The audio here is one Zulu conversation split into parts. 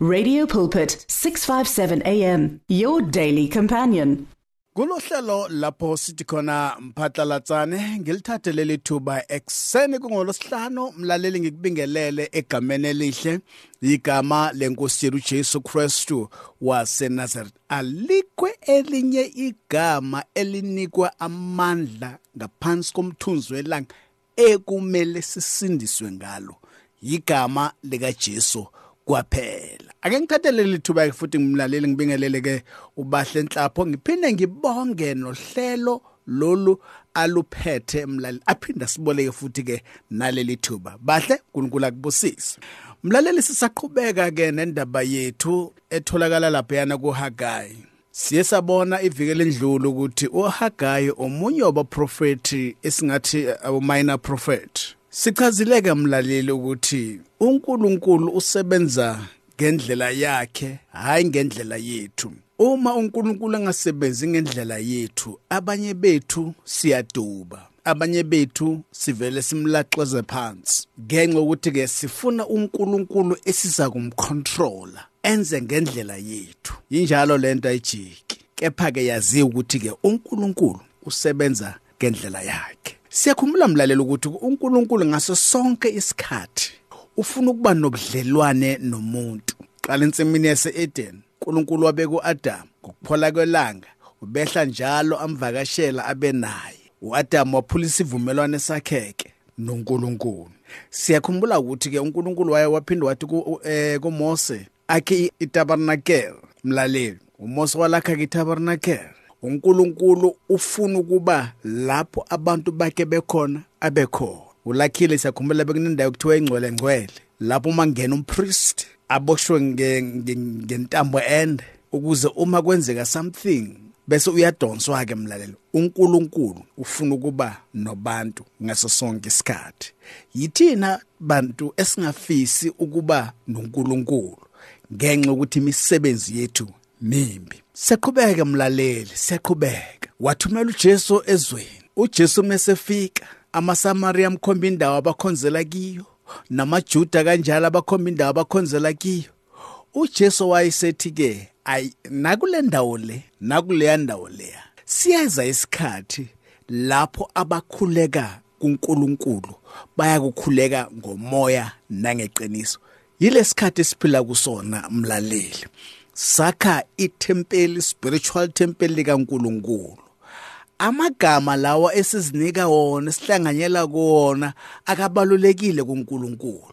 Radio Pulpit 657 AM your daily companion. kulohlelo lapho sithi khona mphatlalatsane ngilithathe leli thuba ekseni kungolosihlanu mlaleli ngikubingelele egameni elihle igama lenkosi yethu Jesu Kristu waseNazareth alikwe elinye igama elinikwa amandla ngaphansi komthunzi welanga ekumele sisindiswe ngalo igama lika Jesu kwaphela ake ngithathele lithuba futhi ngimlaleli ngibingelele ke ubahle enhlapho ngiphinde ngibonge nohlelo lolu aluphethe mlaleli aphinda siboleke futhi ke naleli thuba. Bahle uNkulunkulu akubusise. Mlaleli sisaqhubeka ke nendaba yethu etholakala lapha yana kuHagai. Siye sabona iviki lendlulu ukuthi uHagai omunye wabaprofeti esingathi abo minor prophet. Sichazileke mlaleli ukuthi uNkulunkulu usebenza ngendlela yakhe hayi ngendlela yethu. Uma uNkulunkulu engasebenzi ngendlela yethu abanye bethu siyaduba abanye bethu sivele simlaxeze phansi. Ngenxa ukuthi ke sifuna uNkulunkulu esiza kumcontrola enze ngendlela yethu. Injalo lento ayijiki. Kepha ke yazi ukuthi ke uNkulunkulu usebenza ngendlela yakhe. Siyakhumbula mlaleli ukuthi uNkulunkulu ngaso sonke isikhathi ufuna ukuba nobudlelwane nomuntu. Qala ensimini yase-Eden uNkulunkulu wabeka uAdam ngokuphola kwelanga ubehla njalo amvakashela abe naye. uAdam waphula isivumelwano sakheke noNkulunkulu. Siyakhumbula ukuthi ke uNkulunkulu waye waphinda wathi kuMose akhe itabernacle. Mlaleli uMose walakha itabernacle. uNkulunkulu ufuna ukuba lapho abantu bakhe bekhona abekhona ulakhile siyakhumbula bekunendawo kuthiwa ingcwele ngcwele lapho uma ngena umpriest aboshwe ngentambo ende ukuze uma kwenzeka something bese uyadonswa ke mlalelo. uNkulunkulu ufuna ukuba nobantu ngaso sonke isikhathi. Yithina bantu esingafisi ukuba noNkulunkulu ngenxa ukuthi imisebenzi yethu mimbi? Siyaqhubeka mlaleli siyaqhubeka wathumela uJesu ezweni. uJesu mesefika amaSamaria amkhomba indawo abakhonzela kiyo namaJuda kanjalo abakhomba indawo abakhonzela kiyo. uJesu wayesethi ke ay nakule ndawo le nakuleya ndawo leya siyeza isikhathi lapho abakhuleka kuNkulunkulu bayakukhuleka ngomoya nangeqiniso. Yilesikhathi esiphila kusona mlaleli sakha ithempeli spiritual temple likaNkulunkulu. Amagama lawa esizinika wona sihlanganyela kuwona akabalulekile kuNkulunkulu.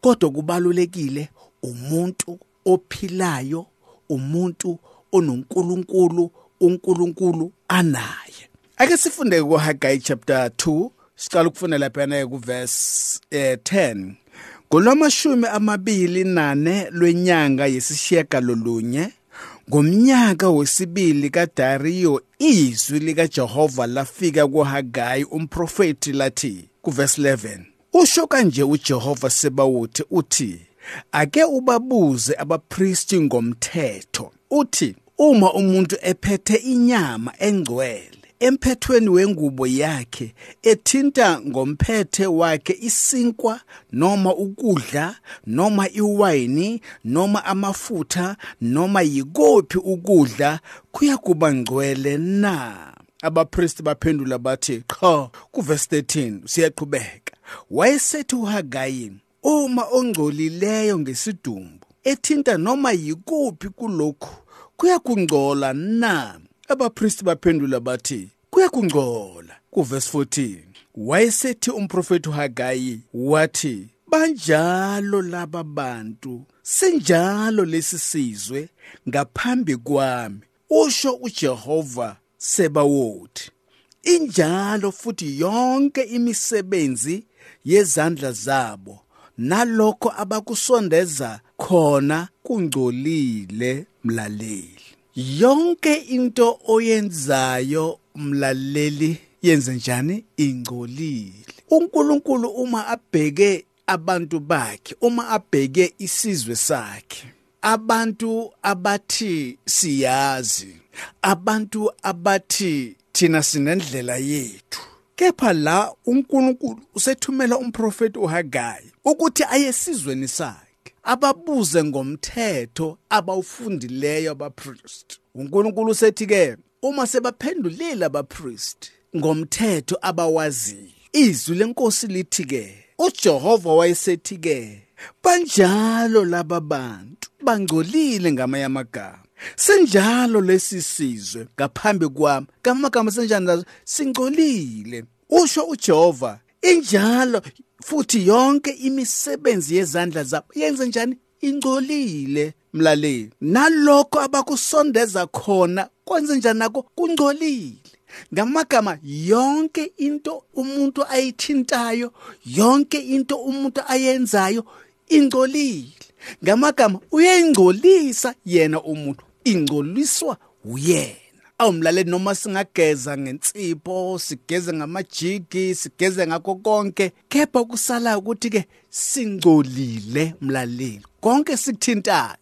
Kodwa kubalulekile umuntu ophilayo umuntu onoNkulunkulu uNkulunkulu anaye. Ake sifunde kuHagai chapter 2 siqala ukufunda lapha ku verse eh, 10 ngolwamashumi amabili nane lwenyanga yesishiyagalolunye ngomnyaka wesibili kaDariyo izwi likaJehova lafika kuHagai umprofeti lathi kuverse 11 usho kanje uJehova sebawuthi uthi ake ubabuze abapristi ngomthetho. Uthi uma umuntu ephethe inyama engcwele emphethweni wengubo yakhe ethinta ngomphethe wakhe isinkwa noma ukudla noma iwayini noma amafutha noma yikophi ukudla kuyakuba ngcwele na? Abapristi baphendula bathi cha kuverse 13 siyaqhubeka. Wayesethi uHagayi uma ongcolileyo ngesidumbu ethinta noma yikuphi kulokhu kuyakungcola na? Abapristi baphendula bathi kuyakungcola kuverse 14 wayesethi umprofeti uHagayi wathi banjalo laba bantu sinjalo lesi sizwe ngaphambi kwami usho uJehova sebawothi. Injalo futhi yonke imisebenzi yezandla zabo nalokho abakusondeza khona kungcolile mlaleli. Yonke into oyenzayo mlaleli yenze njani? Ingcolile. uNkulunkulu uma abheke abantu bakhe uma abheke isizwe sakhe abantu abathi siyazi abantu abathi thina sinendlela yethu. Kepha la uNkulunkulu usethumela umprofeti uHagai ukuthi aye esizweni sakhe. Ababuze ngomthetho abawufundileyo abapriest. uNkulunkulu usethi ke uma sebaphendulile abapriest ngomthetho abawaziyo izwi lenkosi lithi ke uJehova wayesethi ke banjalo laba bantu bangcolile ngamayamagama senjalo lesisizwe ngaphambi kwami kamagama senjani nazo singcolile. Usho uJehova injalo futhi yonke imisebenzi yezandla zabo yenze njani? Ingcolile mlaleli. Nalokho abakusondeza khona kwenze njani nako? Kungcolile. Ngamagama yonke into umuntu ayithintayo yonke into umuntu ayenzayo ingcolile. Ngamagama uyayingcolisa yena umuntu ingcoliswa uyena. Awumlaleli noma singageza ngensipho sigeze ngamajigi sigeze ngakho konke. Kepha kusala ukuthi ke singcolile mlaleli konke sikuthintayo.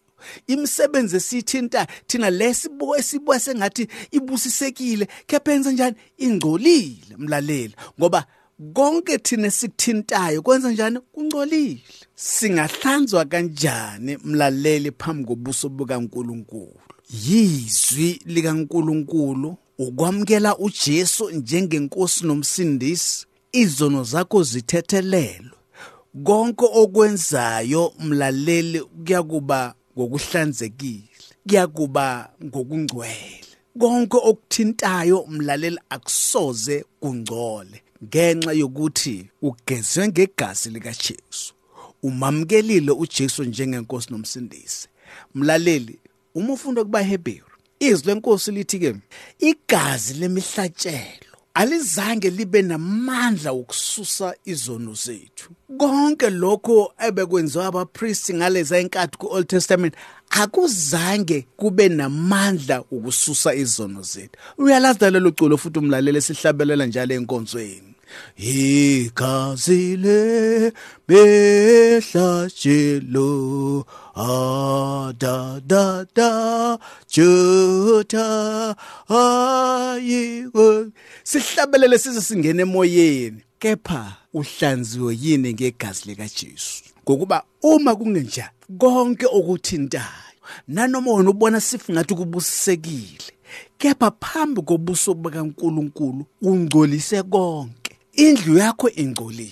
Imisebenzi esithinta thina lesibuko esibuka sengathi ibusisekile kepha yenza njani? Ingcolile mlaleli ngoba konke thina sikuthintayo kwenza njani? Kungcolile. Singahlanzwa kanjani mlaleli phambi kobuso bukaNkuluNkulu? Yizwi likaNkuluNkulu ukwamkela uJesu njengenkosi nomsindisi izono zakho zithethelelwe. Konke okwenzayo mlaleli kuyakuba ngokuhlanzekile kuyakuba ngokungcwele. Konke okuthintayo mlaleli akusoze kungcole ngenxa yokuthi ugezwe ngegazi likaJesu. Umamkelile uJesu njengenkosi nomsindisi. Mlaleli uma ufunda kuba Hebrew. Izwi lenkosi lithi ke igazi lemihlatshelo alizange libe namandla okususa izono zethu. Konke lokho ebekwenziwa abapriest ngaleza inkathi ku-Old Testament akuzange kube namandla ukususa izono zethu. Uyalazi lelo culo futhi umlaleli sihlabelela njalo enkonzweni? Igazi le behlatshelo ada da da juta ayiko sihlabelele size singene emoyeni kepha uhlanziwe yini ngegazi lika Jesu ngokuba uma kungenjani konke okuthintayo nanoma wena ubona sifu ngathi kubusisekile kepha phambi kobuso bukaNkuluNkulu ungcolise konke. Indlu yakho ingcolile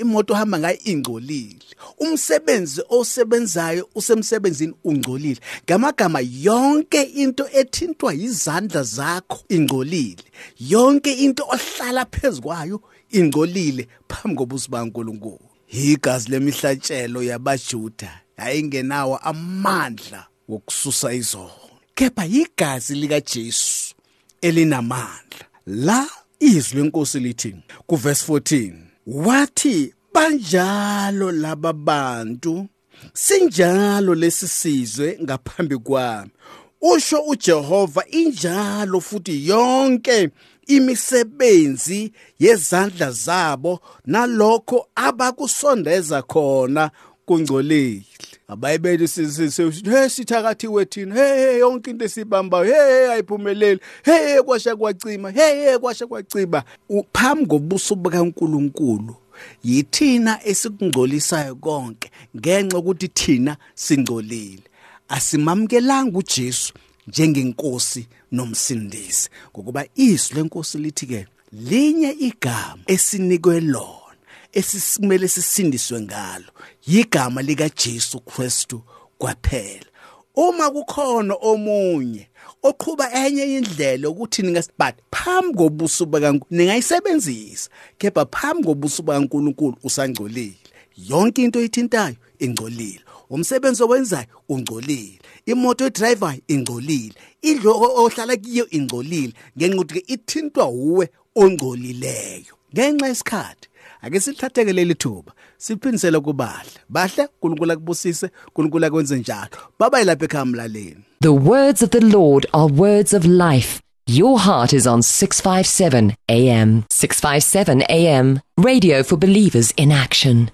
imoto ohamba ngayo ingcolile umsebenzi osebenzayo usemsebenzini ungcolile. Ngamagama yonke into ethintwa izandla zakho ingcolile yonke into ohlala phezukwayo ingcolile phambi kobuso baNkuluNkulu igazi lemihlatshelo yabajuda yayingenawo amandla wokususa izono kepha igazi lika Jesu elinamandla. La izwi lenkosi lithi kuverse 14 wathi banjalo laba bantu sinjalo lesisizwe ngaphambi kwami. Usho uJehova injalo futhi yonke imisebenzi yezandla zabo nalokho abakusondeza khona kungcolile. Abayibeli sithakathiwe thina hey yonke into esibambayo hey ayiphumeleli. Hey kwasha kwacima. Hey kwasha kwaciba. Phambi kobuso bukaNkuluNkulu yithina esikungcolisayo konke ngenxa ukuthi thina singcolile. Asimamkelanga uJesu njengenkosi nomsindisi ngokuba izwi lenkosi lithi ke linye igama esinikwe lona. Esisimele sisindiswe ngalo yigama lika Jesu Kristu kwaphela. Uma kukhona omunye oqhuba enye indlela ukuthi ningasibhathi phambi kobuso bakaNkulunkulu ningayisebenzisa kepha phambi kobuso bakaNkulunkulu usangcolile. Yonke into oyithintayo ingcolile. Umsebenzi owenzayo ungcolile. Imoto edriver ingcolile. Indlu ohlala kiyo ingcolile ngenxa ukuthi ithintwa uwe ongcolileyo. Ngenxa yesikhathi ake silithatheke leli thuba. Siphindisele bahle uNkulunkulu akubusise uNkulunkulu akwenze njalo. Baba yilapha ekhaya mlaleni. The words of the Lord are words of life. Your heart is on 657 AM 657 AM radio for believers in action